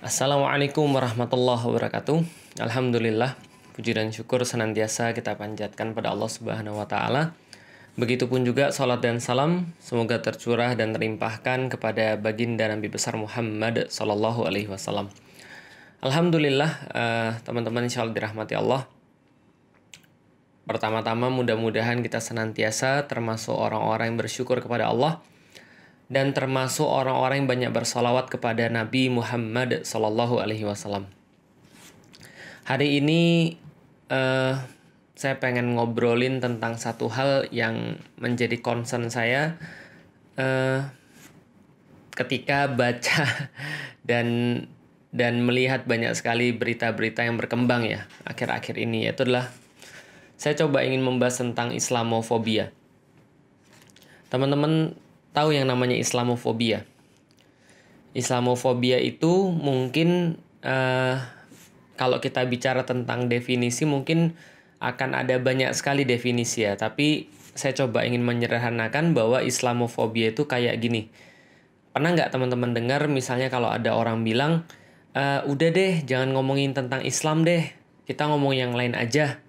Assalamualaikum warahmatullahi wabarakatuh. Alhamdulillah, puji dan syukur senantiasa kita panjatkan pada Allah Subhanahu wa taala. Begitupun juga salat dan salam semoga tercurah dan terlimpahkan kepada baginda Nabi besar Muhammad sallallahu alaihi wasallam. Alhamdulillah, uh, teman-teman insyaallah dirahmati Allah. Pertama-tama mudah-mudahan kita senantiasa termasuk orang-orang yang bersyukur kepada Allah dan termasuk orang-orang yang banyak bersolawat kepada Nabi Muhammad Sallallahu Alaihi Wasallam. Hari ini uh, saya pengen ngobrolin tentang satu hal yang menjadi concern saya uh, ketika baca dan dan melihat banyak sekali berita-berita yang berkembang ya akhir-akhir ini yaitu adalah saya coba ingin membahas tentang Islamofobia. Teman-teman tahu yang namanya Islamofobia. Islamofobia itu mungkin uh, kalau kita bicara tentang definisi mungkin akan ada banyak sekali definisi ya, tapi saya coba ingin menyederhanakan bahwa Islamofobia itu kayak gini. Pernah nggak teman-teman dengar misalnya kalau ada orang bilang, e, udah deh jangan ngomongin tentang Islam deh, kita ngomong yang lain aja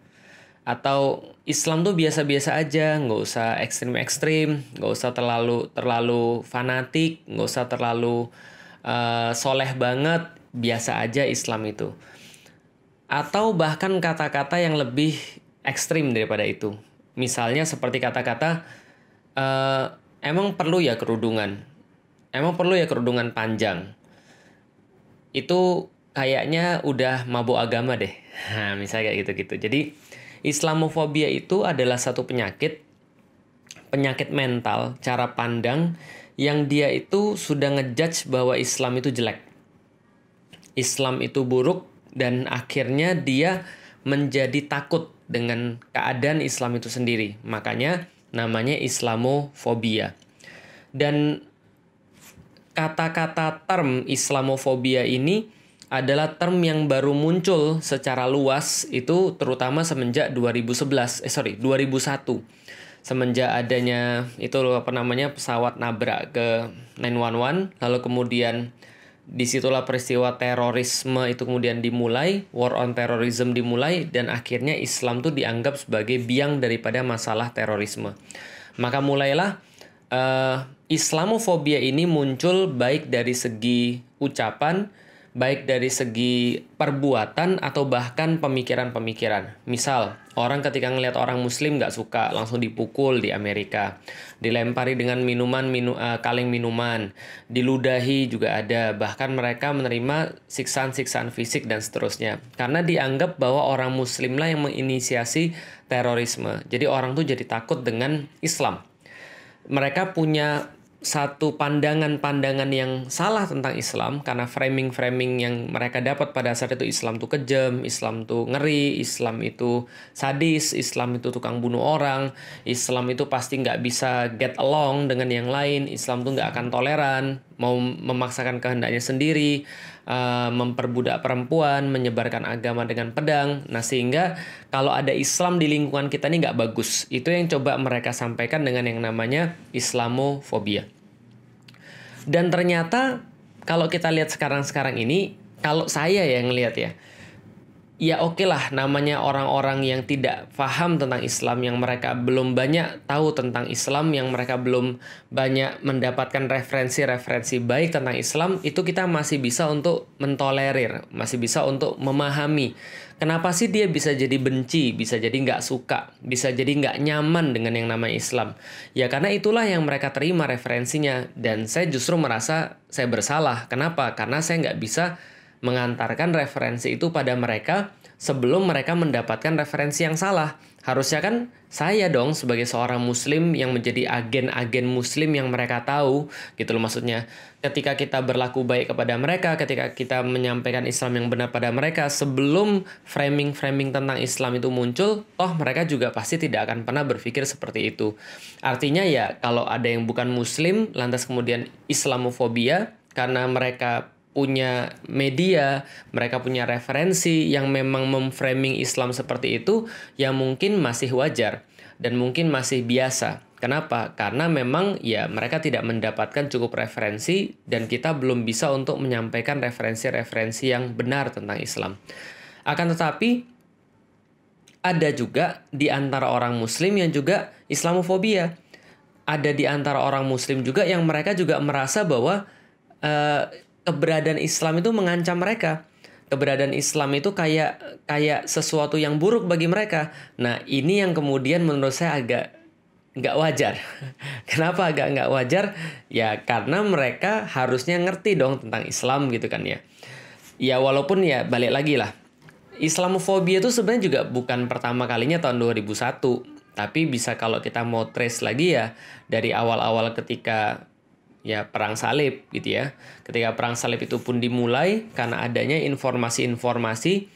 atau Islam tuh biasa-biasa aja, nggak usah ekstrim-ekstrim, nggak usah terlalu terlalu fanatik, nggak usah terlalu uh, soleh banget, biasa aja Islam itu. Atau bahkan kata-kata yang lebih ekstrim daripada itu. Misalnya seperti kata-kata uh, emang perlu ya kerudungan, emang perlu ya kerudungan panjang. Itu kayaknya udah mabuk agama deh. Nah, misalnya kayak gitu-gitu. Jadi Islamofobia itu adalah satu penyakit, penyakit mental, cara pandang yang dia itu sudah ngejudge bahwa Islam itu jelek. Islam itu buruk dan akhirnya dia menjadi takut dengan keadaan Islam itu sendiri. Makanya namanya Islamofobia. Dan kata-kata term Islamofobia ini adalah term yang baru muncul secara luas itu terutama semenjak 2011 eh sorry 2001 semenjak adanya itu apa namanya pesawat nabrak ke 911 lalu kemudian di situlah peristiwa terorisme itu kemudian dimulai war on terrorism dimulai dan akhirnya Islam tuh dianggap sebagai biang daripada masalah terorisme. Maka mulailah uh, Islamofobia ini muncul baik dari segi ucapan baik dari segi perbuatan atau bahkan pemikiran-pemikiran. Misal, orang ketika ngelihat orang muslim nggak suka, langsung dipukul di Amerika. Dilempari dengan minuman, minu, uh, kaleng minuman. Diludahi juga ada. Bahkan mereka menerima siksaan-siksaan fisik dan seterusnya. Karena dianggap bahwa orang muslim lah yang menginisiasi terorisme. Jadi orang tuh jadi takut dengan Islam. Mereka punya satu pandangan-pandangan yang salah tentang Islam karena framing-framing yang mereka dapat pada saat itu Islam itu kejam, Islam itu ngeri, Islam itu sadis, Islam itu tukang bunuh orang, Islam itu pasti nggak bisa get along dengan yang lain, Islam itu nggak akan toleran, mau memaksakan kehendaknya sendiri, uh, memperbudak perempuan, menyebarkan agama dengan pedang. Nah sehingga kalau ada Islam di lingkungan kita ini nggak bagus. Itu yang coba mereka sampaikan dengan yang namanya Islamofobia. Dan ternyata kalau kita lihat sekarang-sekarang ini, kalau saya yang lihat ya, ya oke okay lah. Namanya orang-orang yang tidak paham tentang Islam yang mereka belum banyak tahu tentang Islam yang mereka belum banyak mendapatkan referensi-referensi baik tentang Islam itu kita masih bisa untuk mentolerir masih bisa untuk memahami. Kenapa sih dia bisa jadi benci bisa jadi nggak suka bisa jadi nggak nyaman dengan yang namanya Islam? Ya karena itulah yang mereka terima referensinya. Dan saya justru merasa saya bersalah. Kenapa? Karena saya nggak bisa mengantarkan referensi itu pada mereka sebelum mereka mendapatkan referensi yang salah. Harusnya kan saya dong sebagai seorang muslim yang menjadi agen-agen muslim yang mereka tahu gitu loh maksudnya. Ketika kita berlaku baik kepada mereka, ketika kita menyampaikan Islam yang benar pada mereka sebelum framing-framing tentang Islam itu muncul, toh mereka juga pasti tidak akan pernah berpikir seperti itu. Artinya ya kalau ada yang bukan muslim lantas kemudian Islamofobia karena mereka punya media, mereka punya referensi yang memang memframing Islam seperti itu yang mungkin masih wajar dan mungkin masih biasa. Kenapa? Karena memang ya mereka tidak mendapatkan cukup referensi dan kita belum bisa untuk menyampaikan referensi-referensi yang benar tentang Islam. Akan tetapi ada juga di antara orang muslim yang juga Islamofobia. Ada di antara orang muslim juga yang mereka juga merasa bahwa uh, keberadaan Islam itu mengancam mereka keberadaan Islam itu kayak kayak sesuatu yang buruk bagi mereka. Nah ini yang kemudian menurut saya agak nggak wajar. Kenapa agak nggak wajar? Ya karena mereka harusnya ngerti dong tentang Islam gitu kan ya. Ya walaupun ya balik lagi lah. Islamofobia itu sebenarnya juga bukan pertama kalinya tahun 2001. Tapi bisa kalau kita mau trace lagi ya dari awal-awal ketika ya perang salib gitu ya. Ketika perang salib itu pun dimulai karena adanya informasi-informasi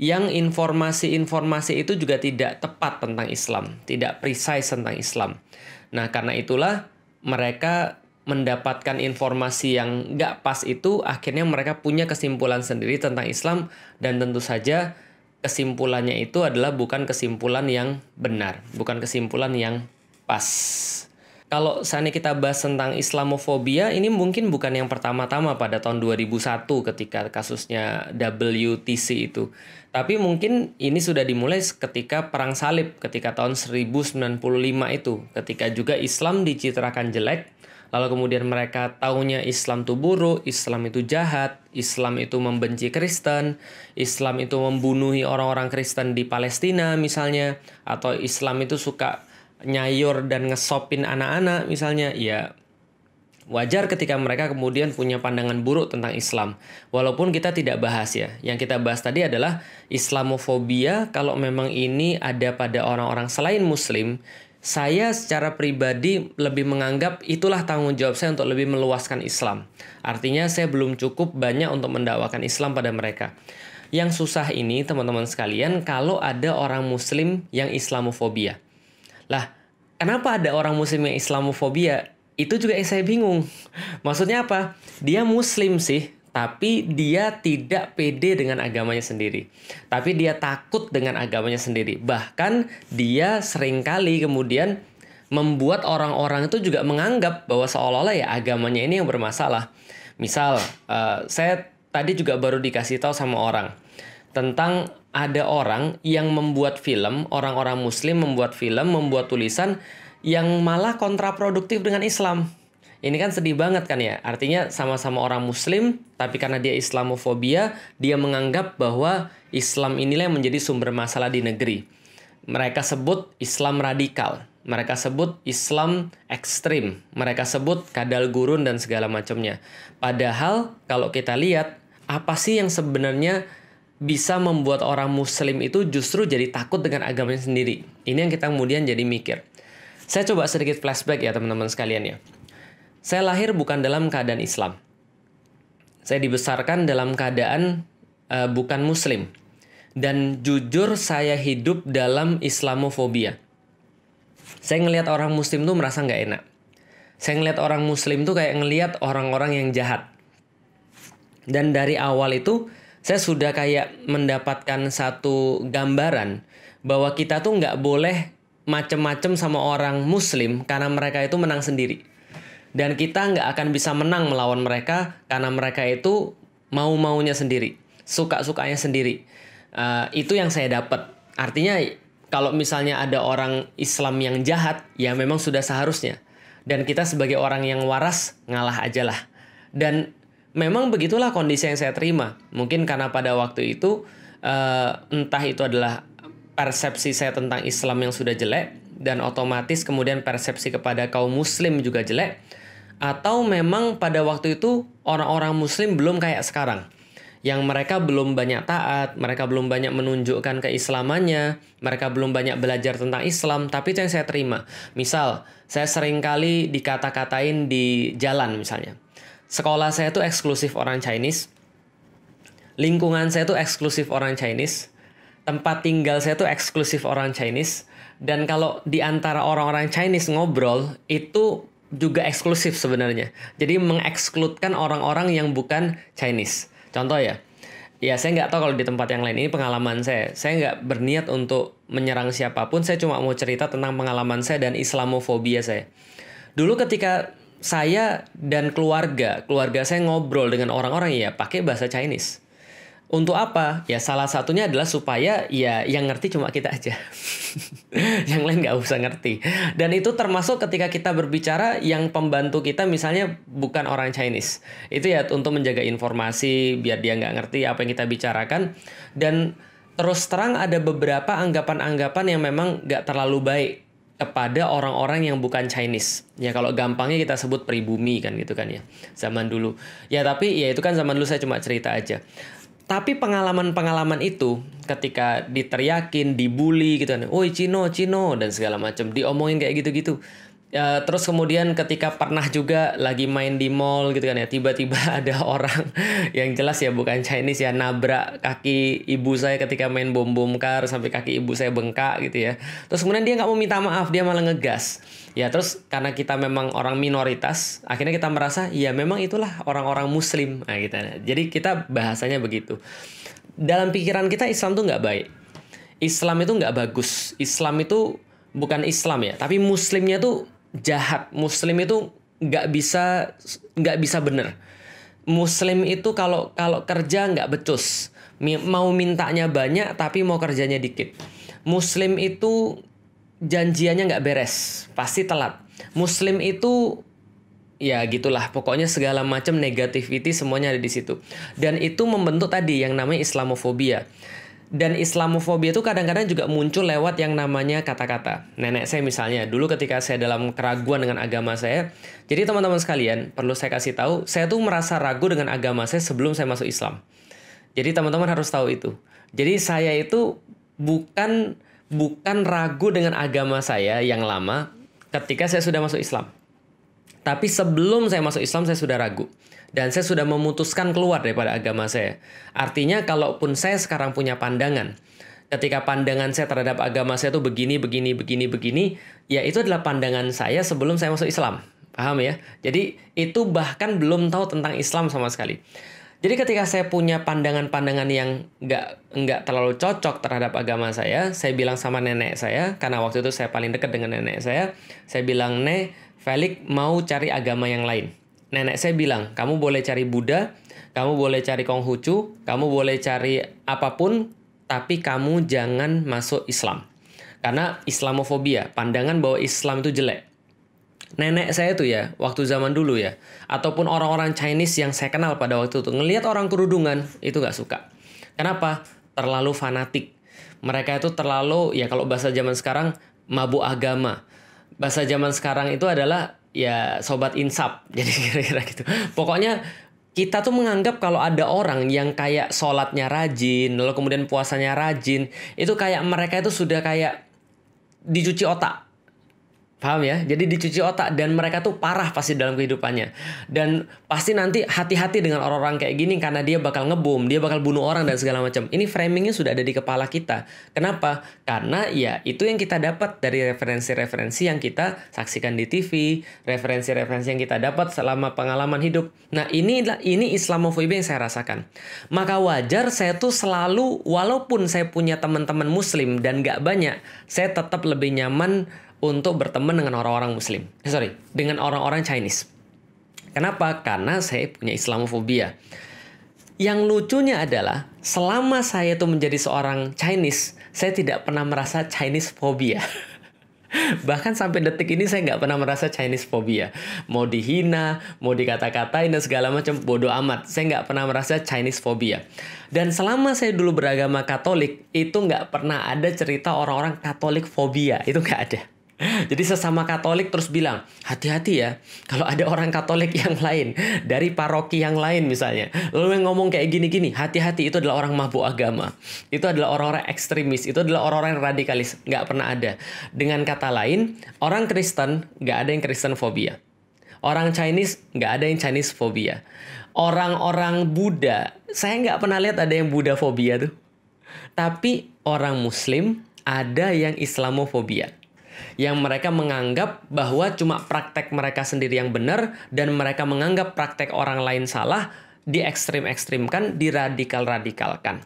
yang informasi-informasi itu juga tidak tepat tentang Islam, tidak precise tentang Islam. Nah, karena itulah mereka mendapatkan informasi yang nggak pas itu, akhirnya mereka punya kesimpulan sendiri tentang Islam dan tentu saja kesimpulannya itu adalah bukan kesimpulan yang benar, bukan kesimpulan yang pas kalau saatnya kita bahas tentang Islamofobia, ini mungkin bukan yang pertama-tama pada tahun 2001 ketika kasusnya WTC itu. Tapi mungkin ini sudah dimulai ketika Perang Salib, ketika tahun 1095 itu. Ketika juga Islam dicitrakan jelek, lalu kemudian mereka tahunya Islam itu buruk, Islam itu jahat, Islam itu membenci Kristen, Islam itu membunuhi orang-orang Kristen di Palestina misalnya, atau Islam itu suka nyayur dan ngesopin anak-anak misalnya ya wajar ketika mereka kemudian punya pandangan buruk tentang Islam. Walaupun kita tidak bahas ya. Yang kita bahas tadi adalah Islamofobia kalau memang ini ada pada orang-orang selain muslim, saya secara pribadi lebih menganggap itulah tanggung jawab saya untuk lebih meluaskan Islam. Artinya saya belum cukup banyak untuk mendakwakan Islam pada mereka. Yang susah ini teman-teman sekalian kalau ada orang muslim yang Islamofobia. Lah, kenapa ada orang muslim yang Islamofobia? Itu juga yang saya bingung. Maksudnya apa? Dia muslim sih, tapi dia tidak pede dengan agamanya sendiri. Tapi dia takut dengan agamanya sendiri. Bahkan dia sering kali kemudian membuat orang-orang itu juga menganggap bahwa seolah-olah ya agamanya ini yang bermasalah. Misal, uh, saya tadi juga baru dikasih tahu sama orang tentang ada orang yang membuat film, orang-orang muslim membuat film, membuat tulisan yang malah kontraproduktif dengan Islam. Ini kan sedih banget kan ya. Artinya sama-sama orang muslim, tapi karena dia Islamofobia, dia menganggap bahwa Islam inilah yang menjadi sumber masalah di negeri. Mereka sebut Islam radikal. Mereka sebut Islam ekstrim. Mereka sebut kadal gurun dan segala macamnya. Padahal kalau kita lihat, apa sih yang sebenarnya bisa membuat orang muslim itu justru jadi takut dengan agamanya sendiri. Ini yang kita kemudian jadi mikir. Saya coba sedikit flashback ya teman-teman sekalian ya. Saya lahir bukan dalam keadaan Islam. Saya dibesarkan dalam keadaan uh, bukan muslim. Dan jujur saya hidup dalam Islamofobia. Saya ngelihat orang muslim tuh merasa nggak enak. Saya ngelihat orang muslim tuh kayak ngelihat orang-orang yang jahat. Dan dari awal itu saya sudah kayak mendapatkan satu gambaran bahwa kita tuh nggak boleh macem-macem sama orang muslim karena mereka itu menang sendiri. Dan kita nggak akan bisa menang melawan mereka karena mereka itu mau-maunya sendiri, suka-sukanya sendiri. Uh, itu yang saya dapat. Artinya kalau misalnya ada orang Islam yang jahat, ya memang sudah seharusnya. Dan kita sebagai orang yang waras ngalah aja lah. Dan memang begitulah kondisi yang saya terima. Mungkin karena pada waktu itu uh, entah itu adalah persepsi saya tentang Islam yang sudah jelek dan otomatis kemudian persepsi kepada kaum muslim juga jelek atau memang pada waktu itu orang-orang muslim belum kayak sekarang yang mereka belum banyak taat, mereka belum banyak menunjukkan keislamannya, mereka belum banyak belajar tentang Islam, tapi itu yang saya terima. Misal, saya sering kali dikata-katain di jalan misalnya sekolah saya tuh eksklusif orang Chinese. Lingkungan saya tuh eksklusif orang Chinese. Tempat tinggal saya tuh eksklusif orang Chinese. Dan kalau di antara orang-orang Chinese ngobrol, itu juga eksklusif sebenarnya. Jadi mengekskludkan orang-orang yang bukan Chinese. Contoh ya, ya saya nggak tahu kalau di tempat yang lain ini pengalaman saya saya nggak berniat untuk menyerang siapa pun saya cuma mau cerita tentang pengalaman saya dan islamofobia saya dulu ketika saya dan keluarga keluarga saya ngobrol dengan orang-orang ya pakai bahasa Chinese untuk apa? Ya salah satunya adalah supaya ya yang ngerti cuma kita aja. yang lain nggak usah ngerti. Dan itu termasuk ketika kita berbicara yang pembantu kita misalnya bukan orang Chinese. Itu ya untuk menjaga informasi biar dia nggak ngerti apa yang kita bicarakan. Dan terus terang ada beberapa anggapan-anggapan yang memang nggak terlalu baik kepada orang-orang yang bukan Chinese. Ya kalau gampangnya kita sebut pribumi kan gitu kan ya. Zaman dulu. Ya tapi ya itu kan zaman dulu saya cuma cerita aja. Tapi pengalaman-pengalaman itu ketika diteriakin, dibully gitu kan, "Woi Cino, Cino" dan segala macam, diomongin kayak gitu-gitu. Ya, terus kemudian ketika pernah juga lagi main di mall gitu kan ya tiba-tiba ada orang yang jelas ya bukan Chinese ya nabrak kaki ibu saya ketika main bom bom kar sampai kaki ibu saya bengkak gitu ya. Terus kemudian dia nggak mau minta maaf dia malah ngegas. Ya terus karena kita memang orang minoritas akhirnya kita merasa ya memang itulah orang-orang muslim. Nah gitu. Jadi kita bahasanya begitu. Dalam pikiran kita Islam tuh nggak baik. Islam itu nggak bagus. Islam itu bukan Islam ya tapi muslimnya tuh jahat. Muslim itu nggak bisa nggak bisa bener. Muslim itu kalau kalau kerja nggak becus. Mau mintanya banyak tapi mau kerjanya dikit. Muslim itu janjiannya nggak beres pasti telat. Muslim itu ya gitulah pokoknya segala macam negativity semuanya ada di situ. Dan itu membentuk tadi yang namanya islamofobia dan Islamofobia itu kadang-kadang juga muncul lewat yang namanya kata-kata. Nenek saya misalnya, dulu ketika saya dalam keraguan dengan agama saya, jadi teman-teman sekalian, perlu saya kasih tahu, saya tuh merasa ragu dengan agama saya sebelum saya masuk Islam. Jadi teman-teman harus tahu itu. Jadi saya itu bukan bukan ragu dengan agama saya yang lama ketika saya sudah masuk Islam. Tapi sebelum saya masuk Islam saya sudah ragu dan saya sudah memutuskan keluar daripada agama saya. Artinya kalaupun saya sekarang punya pandangan, ketika pandangan saya terhadap agama saya itu begini, begini, begini, begini, ya itu adalah pandangan saya sebelum saya masuk Islam. Paham ya? Jadi itu bahkan belum tahu tentang Islam sama sekali. Jadi ketika saya punya pandangan-pandangan yang nggak nggak terlalu cocok terhadap agama saya, saya bilang sama nenek saya, karena waktu itu saya paling dekat dengan nenek saya, saya bilang, Nek, Felix mau cari agama yang lain nenek saya bilang, kamu boleh cari Buddha, kamu boleh cari Konghucu, kamu boleh cari apa pun, tapi kamu jangan masuk Islam. Karena Islamofobia, pandangan bahwa Islam itu jelek. Nenek saya tuh ya, waktu zaman dulu ya, ataupun orang-orang Chinese yang saya kenal pada waktu itu, ngelihat orang kerudungan, itu gak suka. Kenapa? Terlalu fanatik. Mereka itu terlalu, ya kalau bahasa zaman sekarang, mabuk agama. Bahasa zaman sekarang itu adalah ya sobat insap. Jadi kira-kira gitu. Pokoknya kita tuh menganggap kalau ada orang yang kayak sholatnya rajin lalu kemudian puasanya rajin itu kayak mereka itu sudah kayak dicuci otak Paham ya? Jadi dicuci otak dan mereka tuh parah pasti dalam kehidupannya. Dan pasti nanti hati-hati dengan orang-orang kayak gini karena dia bakal ngebom, dia bakal bunuh orang dan segala macam. Ini framingnya sudah ada di kepala kita. Kenapa? Karena ya itu yang kita dapat dari referensi-referensi yang kita saksikan di TV, referensi-referensi yang kita dapat selama pengalaman hidup. Nah ini ini Islamofobia yang saya rasakan. Maka wajar saya tuh selalu walaupun saya punya teman-teman Muslim dan gak banyak, saya tetap lebih nyaman untuk berteman dengan orang-orang Muslim. Eh, sorry, dengan orang-orang Chinese. Kenapa? Karena saya punya Islamofobia. Yang lucunya adalah selama saya tuh menjadi seorang Chinese, saya tidak pernah merasa Chinese phobia. Bahkan sampai detik ini saya nggak pernah merasa Chinese phobia. Mau dihina, mau dikata-katain dan segala macam bodoh amat. Saya nggak pernah merasa Chinese phobia. Dan selama saya dulu beragama Katolik, itu nggak pernah ada cerita orang-orang Katolik phobia. Itu nggak ada. Jadi sesama Katolik terus bilang, hati-hati ya, kalau ada orang Katolik yang lain, dari paroki yang lain misalnya, lalu yang ngomong kayak gini-gini, hati-hati itu adalah orang mabuk agama. Itu adalah orang-orang ekstremis, itu adalah orang-orang radikalis, nggak pernah ada. Dengan kata lain, orang Kristen nggak ada yang Kristen fobia. Orang Chinese nggak ada yang Chinese fobia. Orang-orang Buddha, saya nggak pernah lihat ada yang Buddha fobia tuh. Tapi orang Muslim ada yang Islamofobia yang mereka menganggap bahwa cuma praktek mereka sendiri yang benar dan mereka menganggap praktek orang lain salah diekstrim-ekstrimkan, diradikal-radikalkan.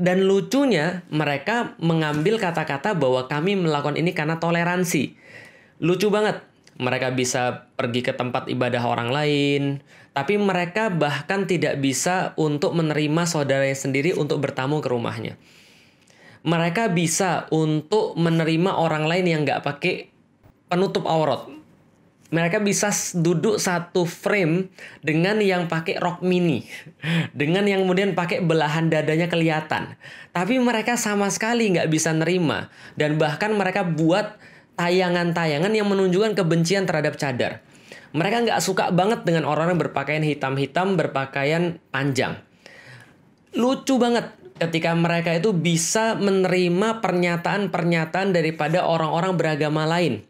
Dan lucunya mereka mengambil kata-kata bahwa kami melakukan ini karena toleransi. Lucu banget. Mereka bisa pergi ke tempat ibadah orang lain, tapi mereka bahkan tidak bisa untuk menerima saudaranya sendiri untuk bertamu ke rumahnya. Mereka bisa untuk menerima orang lain yang nggak pakai penutup aurat. Mereka bisa duduk satu frame dengan yang pakai rok mini, dengan yang kemudian pakai belahan dadanya kelihatan. Tapi mereka sama sekali nggak bisa nerima dan bahkan mereka buat tayangan-tayangan yang menunjukkan kebencian terhadap cadar. Mereka nggak suka banget dengan orang-orang berpakaian hitam-hitam, berpakaian panjang. Lucu banget ketika mereka itu bisa menerima pernyataan-pernyataan daripada orang-orang beragama lain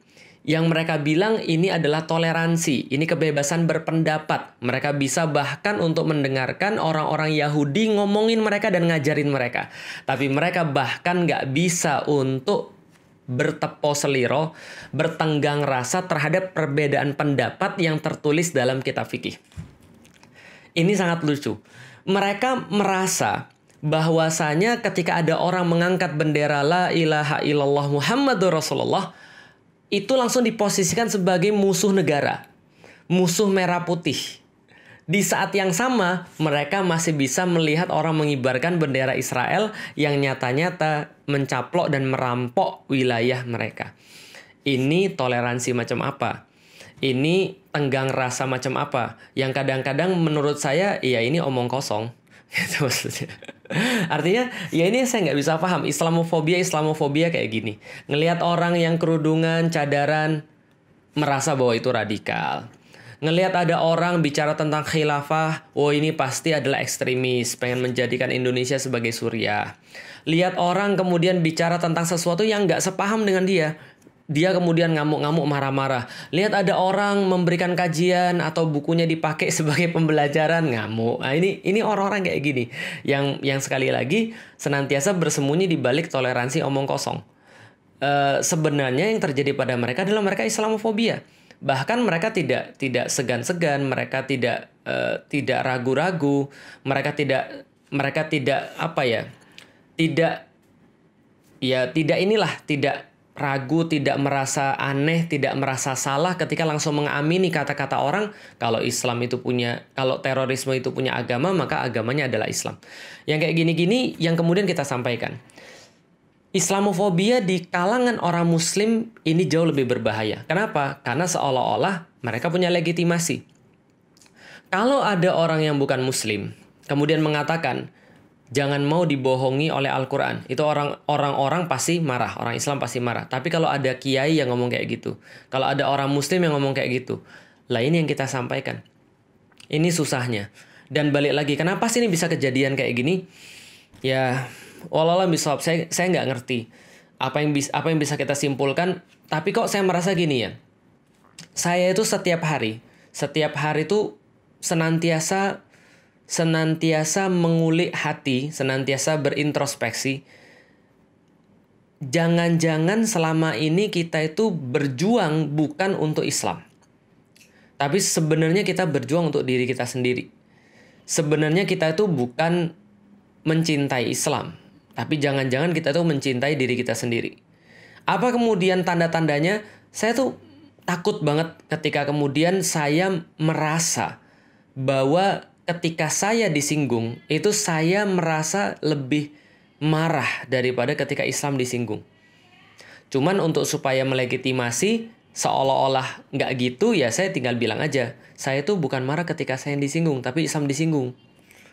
yang mereka bilang ini adalah toleransi, ini kebebasan berpendapat. Mereka bisa bahkan untuk mendengarkan orang-orang Yahudi ngomongin mereka dan ngajarin mereka. Tapi mereka bahkan nggak bisa untuk bertepo seliro, bertenggang rasa terhadap perbedaan pendapat yang tertulis dalam kitab fikih. Ini sangat lucu. Mereka merasa bahwasanya ketika ada orang mengangkat bendera la ilaha illallah Muhammadur Rasulullah, itu langsung diposisikan sebagai musuh negara, musuh merah putih. Di saat yang sama, mereka masih bisa melihat orang mengibarkan bendera Israel yang nyata-nyata mencaplok dan merampok wilayah mereka. Ini toleransi macam apa? Ini tenggang rasa macam apa? Yang kadang-kadang menurut saya, ya ini omong kosong itu maksudnya. Artinya ya ini saya nggak bisa paham Islamofobia Islamofobia kayak gini. Ngelihat orang yang kerudungan, cadaran merasa bahwa itu radikal. Ngelihat ada orang bicara tentang khilafah, oh ini pasti adalah ekstremis, pengen menjadikan Indonesia sebagai Suriah. Lihat orang kemudian bicara tentang sesuatu yang nggak sepaham dengan dia, dia kemudian ngamuk-ngamuk marah-marah. Lihat ada orang memberikan kajian atau bukunya dipakai sebagai pembelajaran ngamuk. Nah, ini ini orang-orang kayak gini yang yang sekali lagi senantiasa bersembunyi di balik toleransi omong kosong. E, sebenarnya yang terjadi pada mereka adalah mereka Islamofobia. Bahkan mereka tidak tidak segan-segan, mereka tidak e, tidak ragu-ragu, mereka tidak mereka tidak apa ya? Tidak ya tidak inilah tidak ragu, tidak merasa aneh, tidak merasa salah ketika langsung mengamini kata-kata orang kalau Islam itu punya, kalau terorisme itu punya agama, maka agamanya adalah Islam. Yang kayak gini-gini yang kemudian kita sampaikan. Islamofobia di kalangan orang muslim ini jauh lebih berbahaya. Kenapa? Karena seolah-olah mereka punya legitimasi. Kalau ada orang yang bukan muslim, kemudian mengatakan, jangan mau dibohongi oleh Al-Quran. Itu orang orang pasti marah, orang Islam pasti marah. Tapi kalau ada kiai yang ngomong kayak gitu, kalau ada orang Muslim yang ngomong kayak gitu, lah ini yang kita sampaikan. Ini susahnya. Dan balik lagi, kenapa sih ini bisa kejadian kayak gini? Ya, walau bisa saya saya nggak ngerti apa yang bisa apa yang bisa kita simpulkan. Tapi kok saya merasa gini ya, saya itu setiap hari, setiap hari itu senantiasa senantiasa mengulik hati, senantiasa berintrospeksi. Jangan-jangan selama ini kita itu berjuang bukan untuk Islam. Tapi sebenarnya kita berjuang untuk diri kita sendiri. Sebenarnya kita itu bukan mencintai Islam, tapi jangan-jangan kita itu mencintai diri kita sendiri. Apa kemudian tanda-tandanya? Saya tuh takut banget ketika kemudian saya merasa bahwa ketika saya disinggung, itu saya merasa lebih marah daripada ketika Islam disinggung. Cuman untuk supaya melegitimasi seolah-olah nggak gitu ya saya tinggal bilang aja saya itu bukan marah ketika saya disinggung tapi Islam disinggung.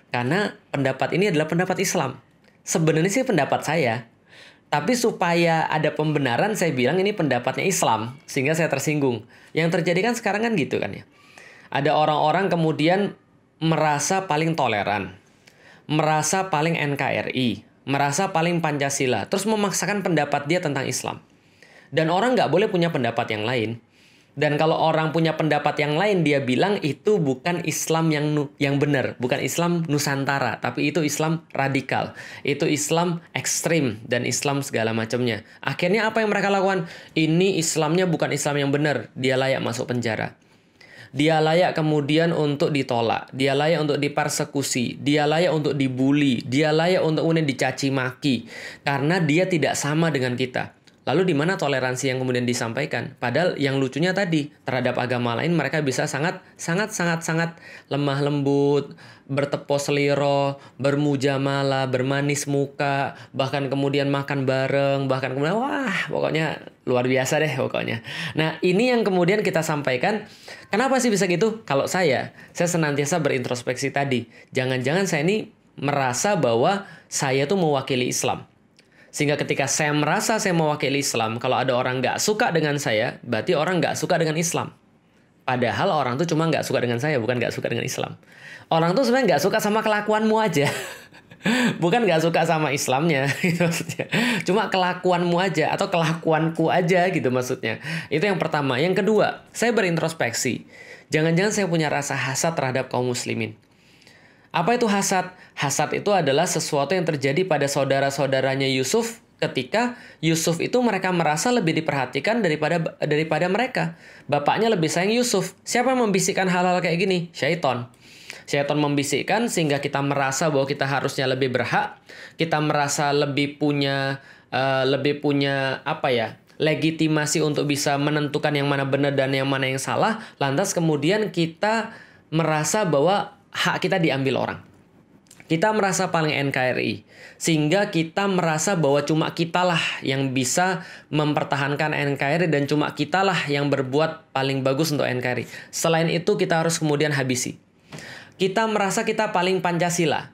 Karena pendapat ini adalah pendapat Islam. Sebenarnya sih pendapat saya tapi supaya ada pembenaran saya bilang ini pendapatnya Islam sehingga saya tersinggung. Yang terjadi kan sekarang kan gitu kan ya. Ada orang-orang kemudian merasa paling toleran, merasa paling NKRI, merasa paling Pancasila, terus memaksakan pendapat dia tentang Islam. Dan orang nggak boleh punya pendapat yang lain. Dan kalau orang punya pendapat yang lain, dia bilang itu bukan Islam yang nu yang benar, bukan Islam Nusantara, tapi itu Islam radikal, itu Islam ekstrim dan Islam segala macamnya. Akhirnya apa yang mereka lakukan? Ini Islamnya bukan Islam yang benar, dia layak masuk penjara. Dia layak kemudian untuk ditolak, dia layak untuk dipersekusi, dia layak untuk dibully, dia layak untuk kemudian dicaci maki karena dia tidak sama dengan kita. Lalu di mana toleransi yang kemudian disampaikan? Padahal yang lucunya tadi terhadap agama lain mereka bisa sangat sangat sangat sangat lemah lembut, bertepos seliro, bermujamalah, bermanis muka, bahkan kemudian makan bareng, bahkan kemudian wah pokoknya luar biasa deh pokoknya. Nah ini yang kemudian kita sampaikan. Kenapa sih bisa gitu? Kalau saya, saya senantiasa berintrospeksi tadi. Jangan-jangan saya ini merasa bahwa saya tuh mewakili Islam sehingga ketika saya merasa saya mewakili Islam, kalau ada orang nggak suka dengan saya, berarti orang nggak suka dengan Islam. Padahal orang tuh cuma nggak suka dengan saya, bukan nggak suka dengan Islam. Orang tuh sebenarnya nggak suka sama kelakuanmu aja. bukan nggak suka sama Islamnya itu maksudnya cuma kelakuanmu aja atau kelakuanku aja gitu maksudnya itu yang pertama yang kedua saya berintrospeksi jangan-jangan saya punya rasa hasad terhadap kaum muslimin apa itu hasad Hasad itu adalah sesuatu yang terjadi pada saudara-saudaranya Yusuf ketika Yusuf itu mereka merasa lebih diperhatikan daripada daripada mereka. Bapaknya lebih sayang Yusuf. Siapa yang membisikkan hal-hal kayak gini? Syaiton. Syaiton membisikkan sehingga kita merasa bahwa kita harusnya lebih berhak, kita merasa lebih punya uh, lebih punya apa ya? legitimasi untuk bisa menentukan yang mana benar dan yang mana yang salah, lantas kemudian kita merasa bahwa hak kita diambil orang. Kita merasa paling NKRI, sehingga kita merasa bahwa cuma kitalah yang bisa mempertahankan NKRI dan cuma kitalah yang berbuat paling bagus untuk NKRI. Selain itu kita harus kemudian habisi. Kita merasa kita paling Pancasila,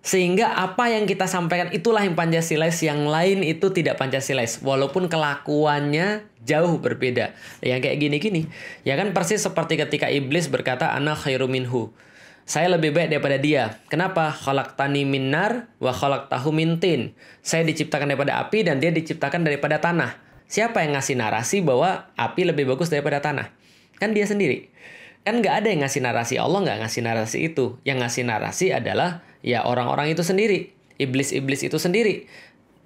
sehingga apa yang kita sampaikan itulah yang Pancasilais, yang lain itu tidak Pancasilais. Walaupun kelakuannya jauh berbeda. Yang kayak gini-gini. Ya kan persis seperti ketika iblis berkata, anak khairu minhu saya lebih baik daripada dia. Kenapa? tani minar wa tahu mintin. Saya diciptakan daripada api dan dia diciptakan daripada tanah. Siapa yang ngasih narasi bahwa api lebih bagus daripada tanah? Kan dia sendiri. Kan nggak ada yang ngasih narasi. Allah nggak ngasih narasi itu. Yang ngasih narasi adalah ya orang-orang itu sendiri. Iblis-iblis itu sendiri.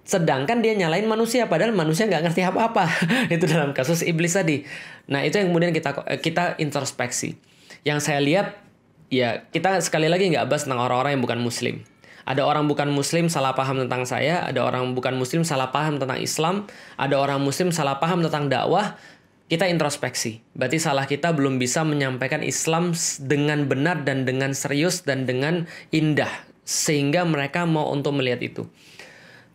Sedangkan dia nyalain manusia, padahal manusia nggak ngerti apa-apa. itu dalam kasus iblis tadi. Nah itu yang kemudian kita kita introspeksi. Yang saya lihat ya kita sekali lagi nggak bahas tentang orang-orang yang bukan muslim. Ada orang bukan muslim salah paham tentang saya, ada orang bukan muslim salah paham tentang Islam, ada orang muslim salah paham tentang dakwah, kita introspeksi. Berarti salah kita belum bisa menyampaikan Islam dengan benar dan dengan serius dan dengan indah sehingga mereka mau untuk melihat itu.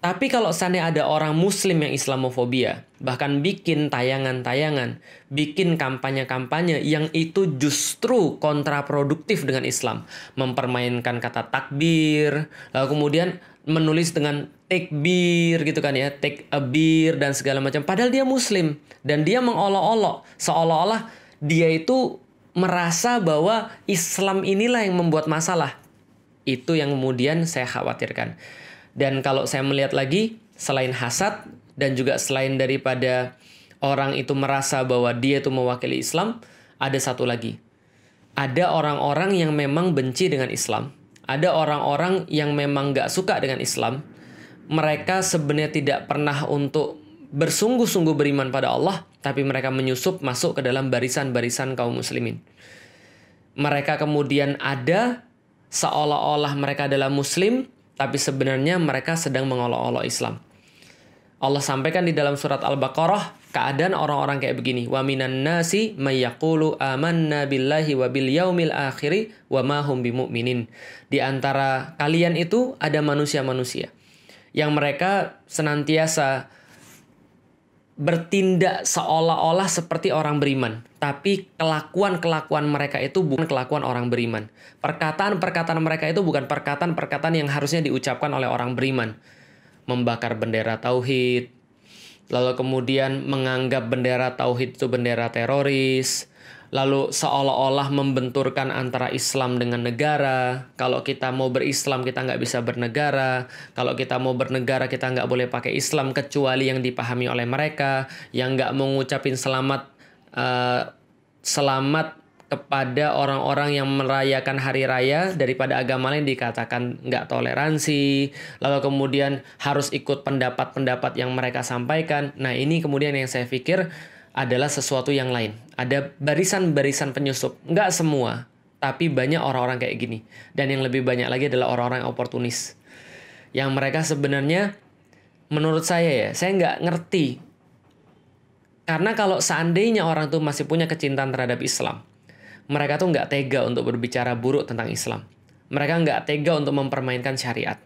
Tapi kalau seandainya ada orang muslim yang Islamofobia, bahkan bikin tayangan-tayangan, bikin kampanye-kampanye yang itu justru kontraproduktif dengan Islam. Mempermainkan kata takbir, lalu kemudian menulis dengan take beer gitu kan ya, take a beer dan segala macam. Padahal dia muslim dan dia mengolok-olok seolah-olah dia itu merasa bahwa Islam inilah yang membuat masalah. Itu yang kemudian saya khawatirkan. Dan kalau saya melihat lagi, selain hasad dan juga selain daripada orang itu merasa bahwa dia itu mewakili Islam, ada satu lagi. Ada orang-orang yang memang benci dengan Islam. Ada orang-orang yang memang gak suka dengan Islam. Mereka sebenarnya tidak pernah untuk bersungguh-sungguh beriman pada Allah, tapi mereka menyusup masuk ke dalam barisan-barisan kaum muslimin. Mereka kemudian ada seolah-olah mereka adalah muslim, tapi sebenarnya mereka sedang mengolok-olok Islam. Allah sampaikan di dalam surat Al-Baqarah keadaan orang-orang kayak begini. Wa minan nasi mayyaqulu amanna billahi wa bil yaumil akhiri wa. Di antara kalian itu ada manusia-manusia yang mereka senantiasa bertindak seolah-olah seperti orang beriman, tapi kelakuan-kelakuan mereka itu bukan kelakuan orang beriman. Perkataan-perkataan mereka itu bukan perkataan-perkataan yang harusnya diucapkan oleh orang beriman. Membakar bendera tauhid, lalu kemudian menganggap bendera tauhid itu bendera teroris, lalu seolah-olah membenturkan antara Islam dengan negara. Kalau kita mau berislam kita nggak bisa bernegara. Kalau kita mau bernegara kita nggak boleh pakai Islam kecuali yang dipahami oleh mereka. Yang nggak mengucapin selamat uh, selamat kepada orang-orang yang merayakan hari raya daripada agama lain dikatakan nggak toleransi lalu kemudian harus ikut pendapat-pendapat yang mereka sampaikan nah ini kemudian yang saya pikir adalah sesuatu yang lain. Ada barisan-barisan penyusup. Nggak semua, tapi banyak orang-orang kayak gini. Dan yang lebih banyak lagi adalah orang-orang yang oportunis. Yang mereka sebenarnya, menurut saya ya, saya nggak ngerti. Karena kalau seandainya orang tuh masih punya kecintaan terhadap Islam, mereka tuh nggak tega untuk berbicara buruk tentang Islam. Mereka nggak tega untuk mempermainkan syariat.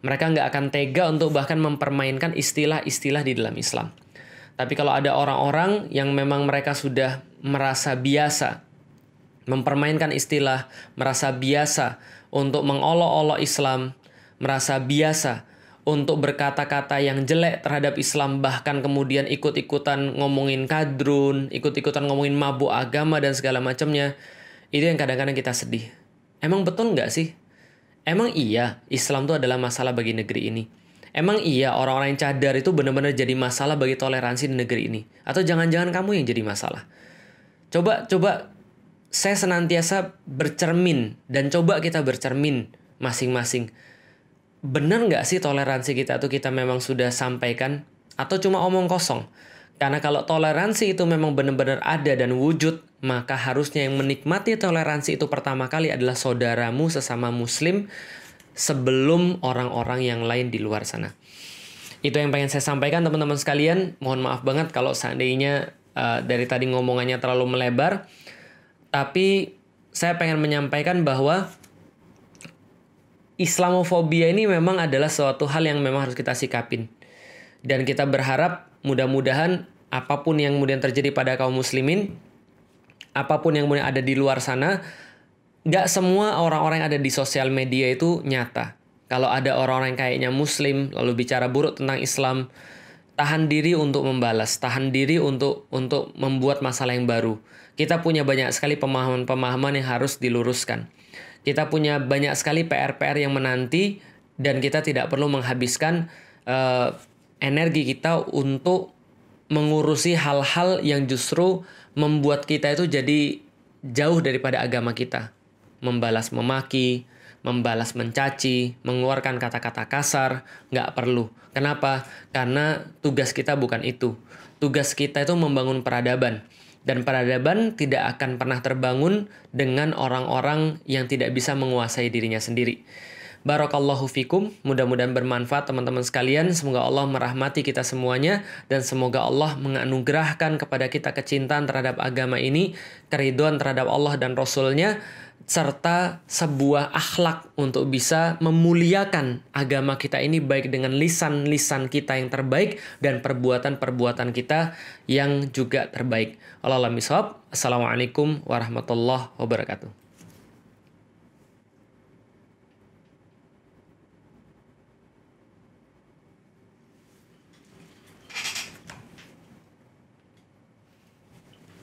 Mereka nggak akan tega untuk bahkan mempermainkan istilah-istilah di dalam Islam. Tapi kalau ada orang-orang yang memang mereka sudah merasa biasa mempermainkan istilah, merasa biasa untuk mengolok-olok Islam, merasa biasa untuk berkata-kata yang jelek terhadap Islam, bahkan kemudian ikut-ikutan ngomongin kadrun, ikut-ikutan ngomongin mabuk agama dan segala macamnya, itu yang kadang-kadang kita sedih. Emang betul nggak sih? Emang iya Islam itu adalah masalah bagi negeri ini? Emang iya orang-orang yang cadar itu benar-benar jadi masalah bagi toleransi di negeri ini? Atau jangan-jangan kamu yang jadi masalah? Coba, coba saya senantiasa bercermin dan coba kita bercermin masing-masing. Benar nggak sih toleransi kita tuh kita memang sudah sampaikan? Atau cuma omong kosong? Karena kalau toleransi itu memang benar-benar ada dan wujud, maka harusnya yang menikmati toleransi itu pertama kali adalah saudaramu sesama muslim sebelum orang-orang yang lain di luar sana. Itu yang pengen saya sampaikan teman-teman sekalian. Mohon maaf banget kalau seandainya uh, dari tadi ngomongannya terlalu melebar. Tapi saya pengen menyampaikan bahwa Islamofobia ini memang adalah suatu hal yang memang harus kita sikapin. Dan kita berharap mudah-mudahan apa pun yang kemudian terjadi pada kaum muslimin, apa pun yang kemudian ada di luar sana, nggak semua orang-orang yang ada di sosial media itu nyata. Kalau ada orang-orang kayaknya muslim lalu bicara buruk tentang Islam, tahan diri untuk membalas, tahan diri untuk untuk membuat masalah yang baru. Kita punya banyak sekali pemahaman-pemahaman yang harus diluruskan. Kita punya banyak sekali PR-PR yang menanti dan kita tidak perlu menghabiskan uh, energi kita untuk mengurusi hal-hal yang justru membuat kita itu jadi jauh daripada agama kita membalas memaki, membalas mencaci, mengeluarkan kata-kata kasar, nggak perlu. Kenapa? Karena tugas kita bukan itu. Tugas kita itu membangun peradaban. Dan peradaban tidak akan pernah terbangun dengan orang-orang yang tidak bisa menguasai dirinya sendiri. Barakallahu fikum, mudah-mudahan bermanfaat teman-teman sekalian. Semoga Allah merahmati kita semuanya dan semoga Allah menganugerahkan kepada kita kecintaan terhadap agama ini, keriduan terhadap Allah dan Rasulnya, serta sebuah akhlak untuk bisa memuliakan agama kita ini baik dengan lisan-lisan kita yang terbaik dan perbuatan-perbuatan kita yang juga terbaik. Allah Assalamualaikum warahmatullahi wabarakatuh.